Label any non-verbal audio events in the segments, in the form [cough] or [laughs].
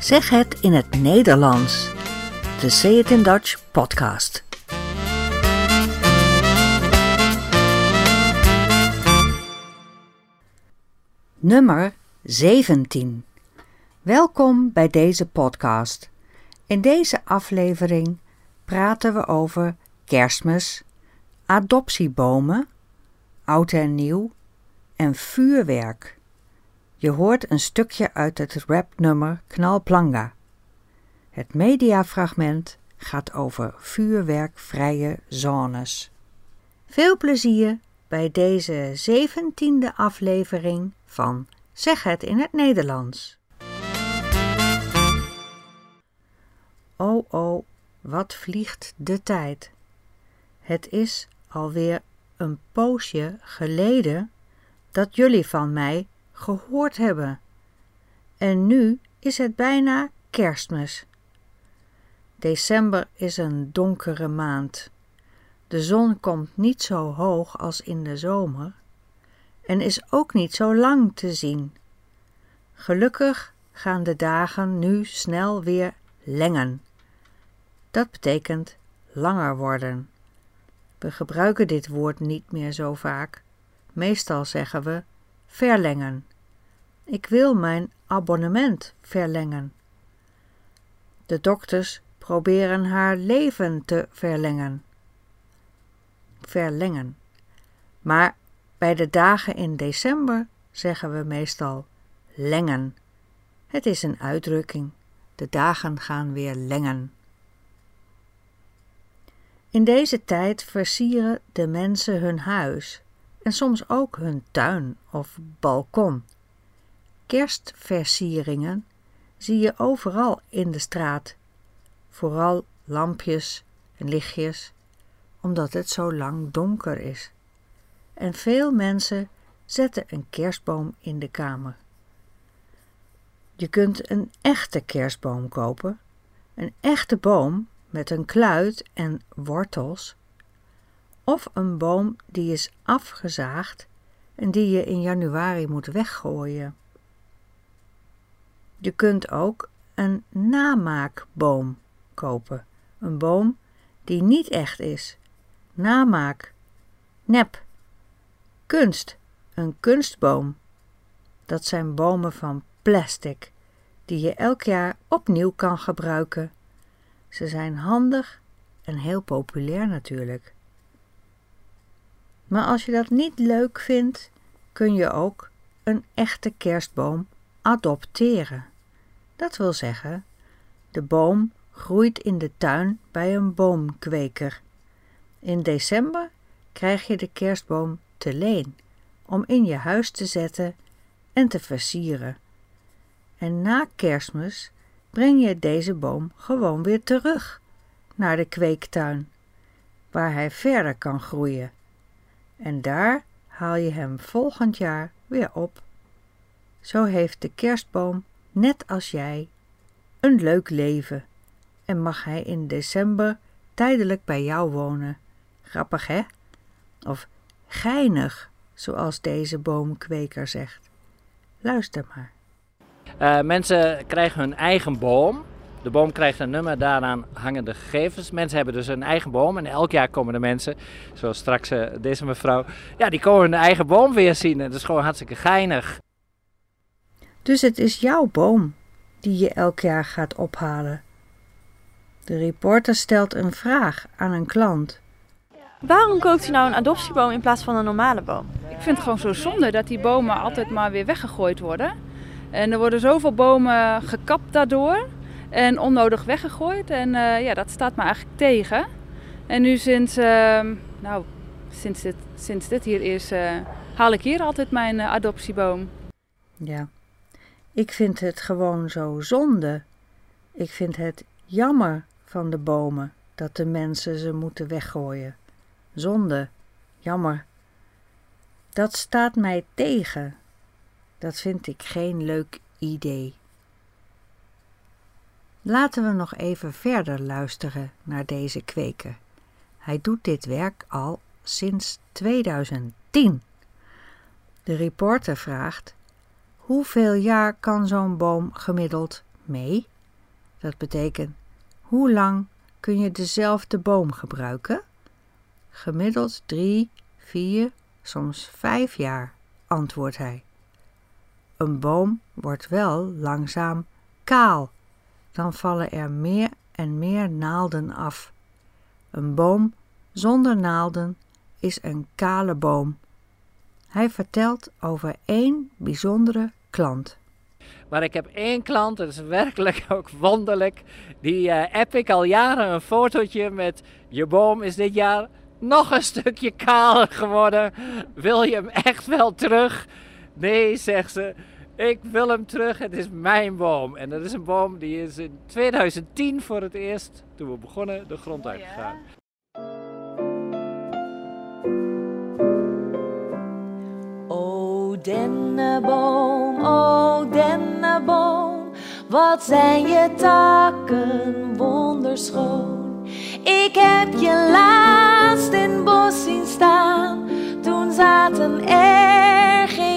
Zeg het in het Nederlands. De Say It in Dutch podcast. Nummer 17. Welkom bij deze podcast. In deze aflevering praten we over kerstmis, adoptiebomen, oud en nieuw en vuurwerk. Je hoort een stukje uit het rapnummer Knalplanga. Het mediafragment gaat over vuurwerkvrije zones. Veel plezier bij deze zeventiende aflevering van Zeg het in het Nederlands. Oh oh, wat vliegt de tijd. Het is alweer een poosje geleden dat jullie van mij gehoord hebben. En nu is het bijna kerstmis. December is een donkere maand. De zon komt niet zo hoog als in de zomer en is ook niet zo lang te zien. Gelukkig gaan de dagen nu snel weer lengen. Dat betekent langer worden. We gebruiken dit woord niet meer zo vaak. Meestal zeggen we verlengen. Ik wil mijn abonnement verlengen. De dokters proberen haar leven te verlengen. Verlengen. Maar bij de dagen in december zeggen we meestal lengen. Het is een uitdrukking. De dagen gaan weer lengen. In deze tijd versieren de mensen hun huis en soms ook hun tuin of balkon. Kerstversieringen zie je overal in de straat, vooral lampjes en lichtjes, omdat het zo lang donker is. En veel mensen zetten een kerstboom in de kamer. Je kunt een echte kerstboom kopen, een echte boom met een kluit en wortels, of een boom die is afgezaagd en die je in januari moet weggooien. Je kunt ook een namaakboom kopen, een boom die niet echt is. Namaak, nep, kunst, een kunstboom. Dat zijn bomen van plastic die je elk jaar opnieuw kan gebruiken. Ze zijn handig en heel populair natuurlijk. Maar als je dat niet leuk vindt, kun je ook een echte kerstboom adopteren. Dat wil zeggen, de boom groeit in de tuin bij een boomkweker. In december krijg je de kerstboom te leen om in je huis te zetten en te versieren. En na kerstmis breng je deze boom gewoon weer terug naar de kweektuin, waar hij verder kan groeien. En daar haal je hem volgend jaar weer op. Zo heeft de kerstboom, net als jij, een leuk leven en mag hij in december tijdelijk bij jou wonen. Grappig, hè? Of geinig, zoals deze boomkweker zegt. Luister maar. Uh, mensen krijgen hun eigen boom. De boom krijgt een nummer, daaraan hangen de gegevens. Mensen hebben dus een eigen boom en elk jaar komen de mensen, zoals straks uh, deze mevrouw, ja, die komen hun eigen boom weer zien. En dat is gewoon hartstikke geinig. Dus het is jouw boom die je elk jaar gaat ophalen. De reporter stelt een vraag aan een klant. Waarom koopt u nou een adoptieboom in plaats van een normale boom? Ik vind het gewoon zo zonde dat die bomen altijd maar weer weggegooid worden. En er worden zoveel bomen gekapt daardoor en onnodig weggegooid. En uh, ja, dat staat me eigenlijk tegen. En nu sinds, uh, nou, sinds, dit, sinds dit hier is, uh, haal ik hier altijd mijn uh, adoptieboom. Ja, ik vind het gewoon zo zonde. Ik vind het jammer van de bomen dat de mensen ze moeten weggooien. Zonde, jammer. Dat staat mij tegen. Dat vind ik geen leuk idee. Laten we nog even verder luisteren naar deze kweker. Hij doet dit werk al sinds 2010. De reporter vraagt: Hoeveel jaar kan zo'n boom gemiddeld mee. Dat betekent, hoe lang kun je dezelfde boom gebruiken? Gemiddeld drie, vier, soms vijf jaar, antwoordt hij. Een boom wordt wel langzaam kaal. Dan vallen er meer en meer naalden af. Een boom zonder naalden is een kale boom. Hij vertelt over één bijzondere klant. Maar ik heb één klant, dat is werkelijk [laughs] ook wonderlijk. Die uh, app ik al jaren een fotootje met je boom is dit jaar nog een stukje kaler geworden. Wil je hem echt wel terug? Nee, zegt ze. Ik wil hem terug, het is mijn boom. En dat is een boom die is in 2010 voor het eerst, toen we begonnen, de grond uitgegaan. O dennenboom, o dennenboom, wat zijn je takken wonderschoon. Ik heb je laatst in bos zien staan, toen zaten er geen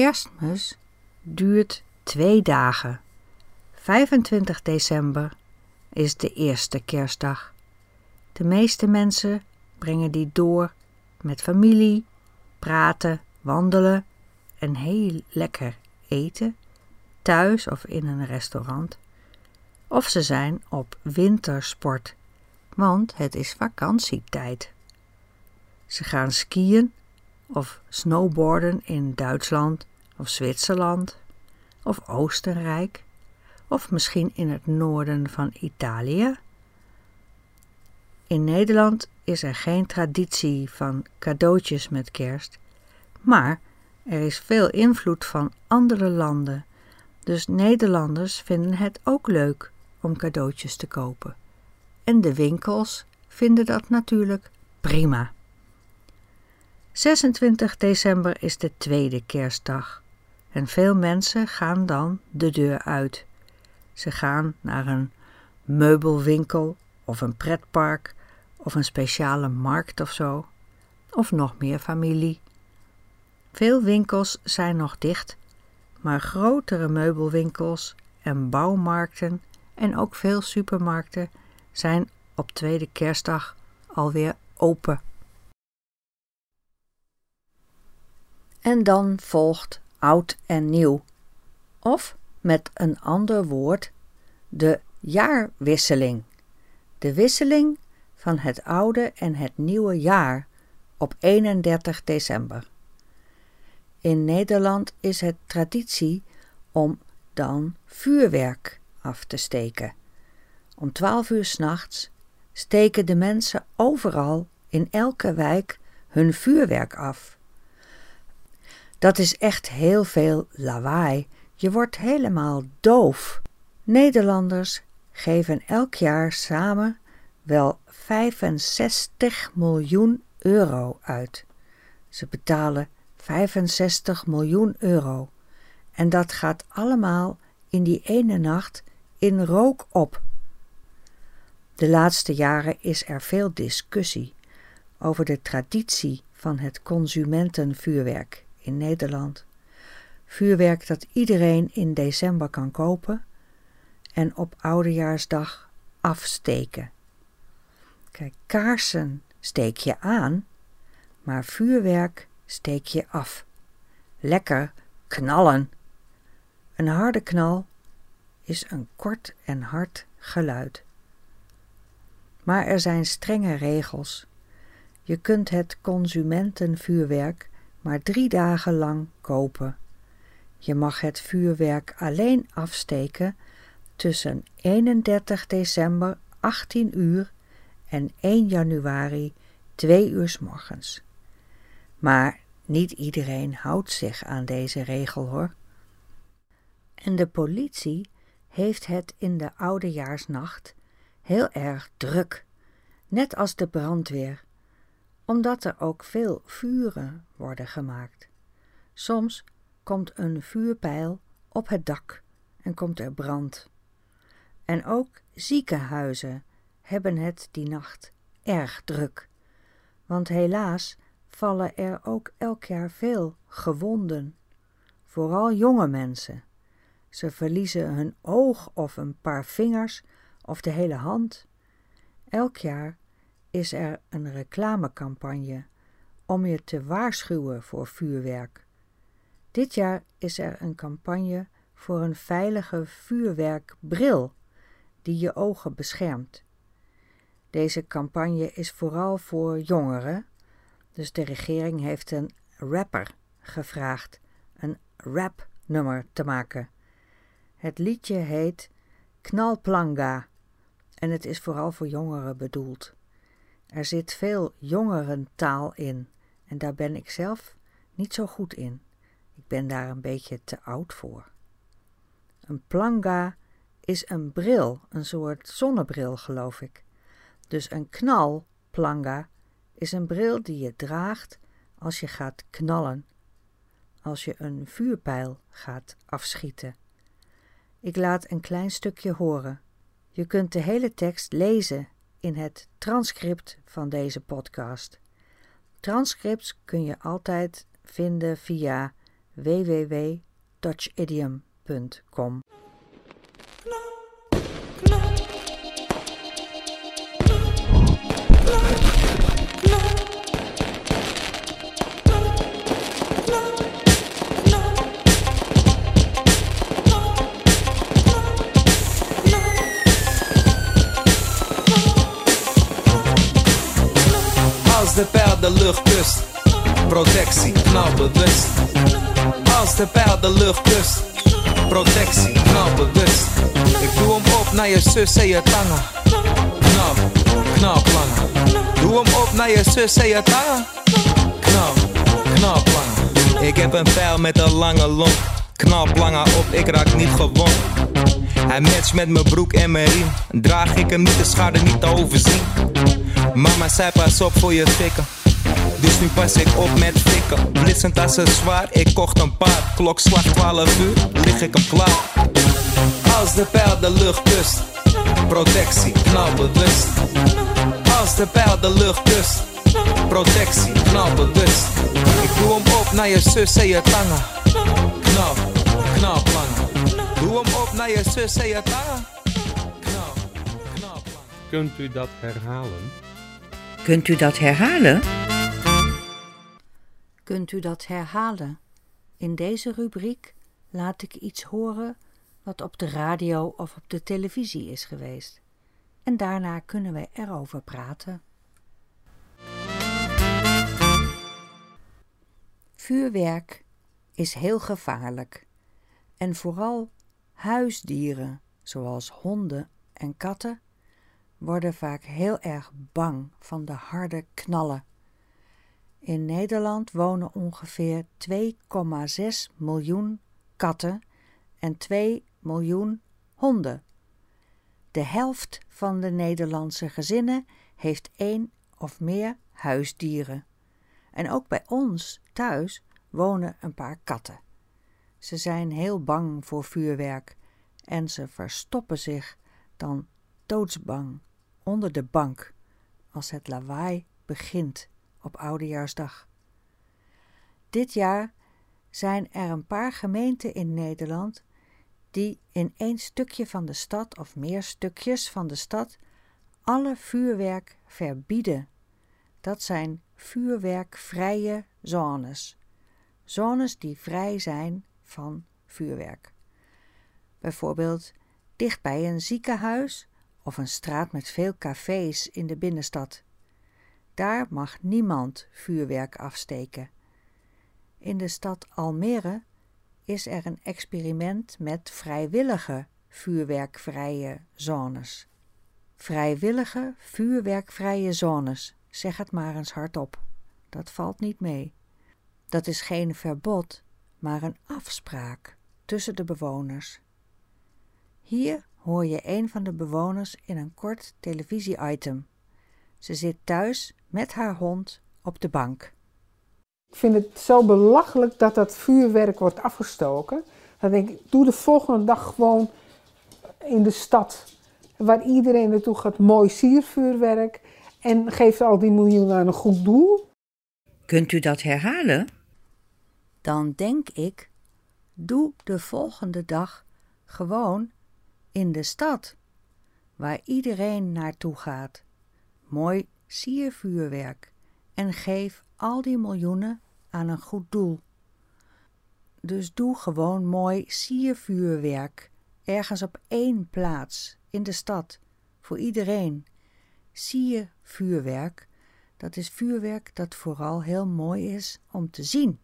Kerstmis duurt twee dagen. 25 december is de eerste kerstdag. De meeste mensen brengen die door met familie, praten, wandelen en heel lekker eten, thuis of in een restaurant. Of ze zijn op wintersport, want het is vakantietijd. Ze gaan skiën of snowboarden in Duitsland of Zwitserland of Oostenrijk of misschien in het noorden van Italië. In Nederland is er geen traditie van cadeautjes met kerst, maar er is veel invloed van andere landen, dus Nederlanders vinden het ook leuk om cadeautjes te kopen. En de winkels vinden dat natuurlijk prima. 26 december is de tweede kerstdag en veel mensen gaan dan de deur uit. Ze gaan naar een meubelwinkel of een pretpark of een speciale markt of zo, of nog meer familie. Veel winkels zijn nog dicht, maar grotere meubelwinkels en bouwmarkten en ook veel supermarkten zijn op tweede kerstdag alweer open. En dan volgt oud en nieuw, of met een ander woord, de jaarwisseling. De wisseling van het oude en het nieuwe jaar op 31 december. In Nederland is het traditie om dan vuurwerk af te steken. Om twaalf uur s'nachts steken de mensen overal in elke wijk hun vuurwerk af. Dat is echt heel veel lawaai. Je wordt helemaal doof. Nederlanders geven elk jaar samen wel 65 miljoen euro uit. Ze betalen 65 miljoen euro. En dat gaat allemaal in die ene nacht in rook op. De laatste jaren is er veel discussie over de traditie van het consumentenvuurwerk in Nederland. Vuurwerk dat iedereen in december kan kopen en op oudejaarsdag afsteken. Kijk, kaarsen steek je aan, maar vuurwerk steek je af. Lekker knallen. Een harde knal is een kort en hard geluid. Maar er zijn strenge regels. Je kunt het consumentenvuurwerk maar drie dagen lang kopen. Je mag het vuurwerk alleen afsteken tussen 31 december 18 uur en 1 januari 2 uur morgens. Maar niet iedereen houdt zich aan deze regel hoor. En de politie heeft het in de oudejaarsnacht heel erg druk, net als de brandweer, omdat er ook veel vuren worden gemaakt. Soms komt een vuurpijl op het dak en komt er brand. En ook ziekenhuizen hebben het die nacht erg druk. Want helaas vallen er ook elk jaar veel gewonden. Vooral jonge mensen. Ze verliezen hun oog of een paar vingers of de hele hand. Elk jaar is er een reclamecampagne om je te waarschuwen voor vuurwerk. Dit jaar is er een campagne voor een veilige vuurwerkbril die je ogen beschermt. Deze campagne is vooral voor jongeren, dus de regering heeft een rapper gevraagd een rapnummer te maken. Het liedje heet Knalplanga en het is vooral voor jongeren bedoeld. Er zit veel jongerentaal in en daar ben ik zelf niet zo goed in. Ik ben daar een beetje te oud voor. Een planga is een bril, een soort zonnebril geloof ik. Dus een knalplanga is een bril die je draagt als je gaat knallen, als je een vuurpijl gaat afschieten. Ik laat een klein stukje horen. Je kunt de hele tekst lezen in het transcript van deze podcast. Transcripts kun je altijd vinden via www.dutchidiom.com. lucht kust, protectie, knalbewust. Als de pijl de lucht kust, protectie, knalbewust. Ik doe hem op naar je zus en je tangen. Knal, knalplangen. Doe hem op naar je zus en je tangen. Knal, knalplangen. Ik heb een pijl met een lange long. Knalplangen op, ik raak niet gewond. Hij matcht met mijn broek en mijn riem. Draag ik hem niet, de schade niet te overzien. Mama zei pas op voor je fikken. Dus nu pas ik op met fikken. Blitsend als een zwaar, ik kocht een paard. Klokslag 12 uur, lig ik hem klaar. Als de pijl de lucht kust, protectie, knalbewust. Als de pijl de lucht kust, protectie, knalbewust. Ik doe hem op naar je zus en je tangen. Knal, knalplangen. Doe hem op naar je zus en je tangen. Knal. Kunt u dat herhalen? Kunt u dat herhalen? Kunt u dat herhalen? In deze rubriek laat ik iets horen wat op de radio of op de televisie is geweest. En daarna kunnen we erover praten. Vuurwerk is heel gevaarlijk. En vooral huisdieren, zoals honden en katten, worden vaak heel erg bang van de harde knallen. In Nederland wonen ongeveer 2,6 miljoen katten en 2 miljoen honden. De helft van de Nederlandse gezinnen heeft één of meer huisdieren. En ook bij ons thuis wonen een paar katten. Ze zijn heel bang voor vuurwerk en ze verstoppen zich dan doodsbang onder de bank als het lawaai begint op Oudejaarsdag. Dit jaar zijn er een paar gemeenten in Nederland die in één stukje van de stad of meer stukjes van de stad alle vuurwerk verbieden. Dat zijn vuurwerkvrije zones. Zones die vrij zijn van vuurwerk. Bijvoorbeeld dicht bij een ziekenhuis of een straat met veel cafés in de binnenstad. Daar mag niemand vuurwerk afsteken. In de stad Almere is er een experiment met vrijwillige vuurwerkvrije zones. Vrijwillige vuurwerkvrije zones, zeg het maar eens hardop. Dat valt niet mee. Dat is geen verbod, maar een afspraak tussen de bewoners. Hier hoor je een van de bewoners in een kort televisie-item. Ze zit thuis met haar hond op de bank. Ik vind het zo belachelijk dat dat vuurwerk wordt afgestoken. Dan denk ik, doe de volgende dag gewoon in de stad. Waar iedereen naartoe gaat, mooi siervuurwerk. En geef al die miljoenen aan een goed doel. Kunt u dat herhalen? Dan denk ik, doe de volgende dag gewoon in de stad, waar iedereen naartoe gaat. Mooi siervuurwerk en geef al die miljoenen aan een goed doel. Dus doe gewoon mooi siervuurwerk ergens op één plaats in de stad voor iedereen. Siervuurwerk, dat is vuurwerk dat vooral heel mooi is om te zien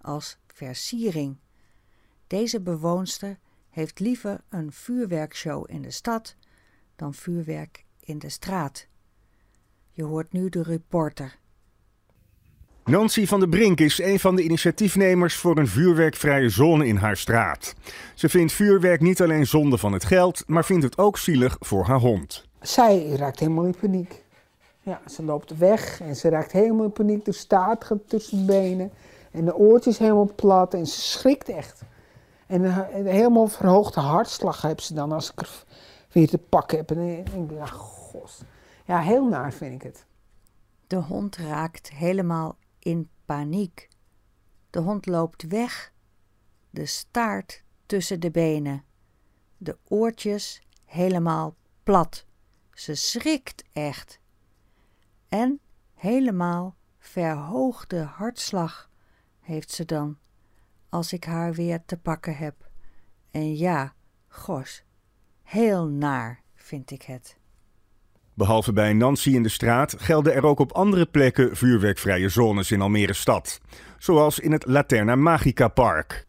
als versiering. Deze bewoonster heeft liever een vuurwerkshow in de stad dan vuurwerk in de straat. Je hoort nu de reporter. Nancy van der Brink is een van de initiatiefnemers voor een vuurwerkvrije zone in haar straat. Ze vindt vuurwerk niet alleen zonde van het geld, maar vindt het ook zielig voor haar hond. Zij raakt helemaal in paniek. Ja, ze loopt weg en ze raakt helemaal in paniek. De staart gaat tussen de benen en de oortjes helemaal plat en ze schrikt echt. En een helemaal verhoogde hartslag heeft ze dan als ik er weer te pakken heb. En ik denk, ja, god. Ja, heel naar vind ik het. De hond raakt helemaal in paniek. De hond loopt weg, de staart tussen de benen, de oortjes helemaal plat. Ze schrikt echt. En helemaal verhoogde hartslag heeft ze dan, als ik haar weer te pakken heb. En ja, gos, heel naar vind ik het. Behalve bij Nancy in de straat gelden er ook op andere plekken vuurwerkvrije zones in Almere stad. Zoals in het Laterna Magica Park.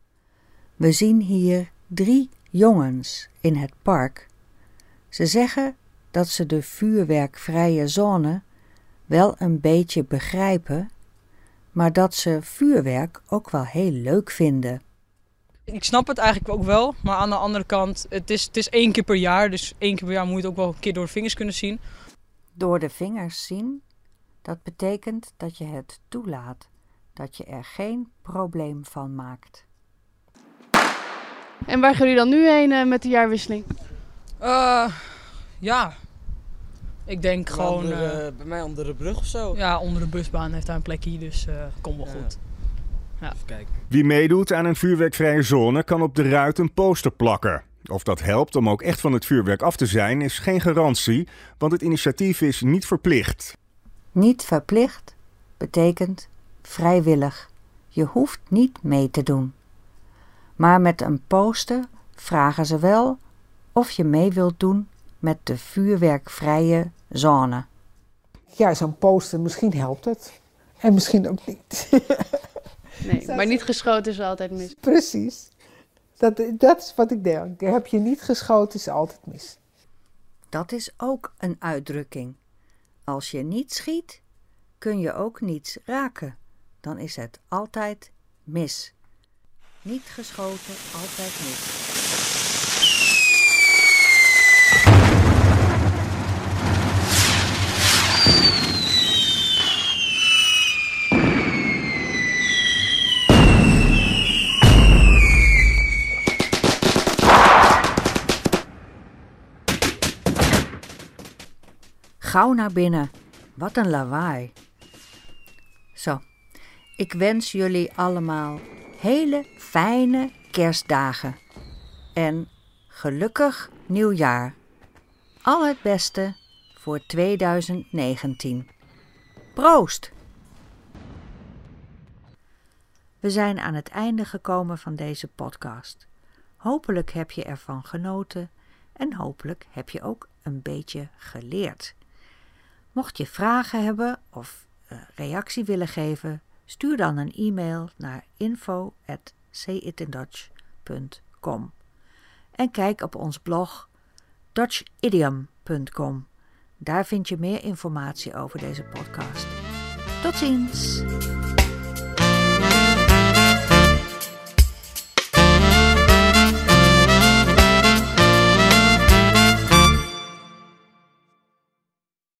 We zien hier drie jongens in het park. Ze zeggen dat ze de vuurwerkvrije zone wel een beetje begrijpen, maar dat ze vuurwerk ook wel heel leuk vinden. Ik snap het eigenlijk ook wel, maar aan de andere kant, het is, het is één keer per jaar, dus één keer per jaar moet je het ook wel een keer door de vingers kunnen zien. Door de vingers zien, dat betekent dat je het toelaat, dat je er geen probleem van maakt. En waar gaan jullie dan nu heen uh, met de jaarwisseling? Uh, ja, ik denk gewoon... Onder, uh, bij mij onder de brug of zo? Ja, onder de busbaan heeft hij een plekje, dus komt wel ja. goed. Ja. Wie meedoet aan een vuurwerkvrije zone kan op de ruit een poster plakken. Of dat helpt om ook echt van het vuurwerk af te zijn, is geen garantie, want het initiatief is niet verplicht. Niet verplicht betekent vrijwillig. Je hoeft niet mee te doen. Maar met een poster vragen ze wel of je mee wilt doen met de vuurwerkvrije zone. Ja, zo'n poster, misschien helpt het. En misschien ook niet. [laughs] nee, maar niet geschoten is altijd mis. Precies. Dat, dat is wat ik denk. Heb je niet geschoten, is altijd mis. Dat is ook een uitdrukking. Als je niet schiet, kun je ook niets raken. Dan is het altijd mis. Niet geschoten, altijd mis. Gauw naar binnen. Wat een lawaai. Zo, ik wens jullie allemaal hele fijne kerstdagen. En gelukkig nieuwjaar. Al het beste voor 2019. Proost! We zijn aan het einde gekomen van deze podcast. Hopelijk heb je ervan genoten en hopelijk heb je ook een beetje geleerd. Mocht je vragen hebben of uh, reactie willen geven, stuur dan een e-mail naar info@sayitindutch.com en kijk op ons blog dutchidiom.com. Daar vind je meer informatie over deze podcast. Tot ziens!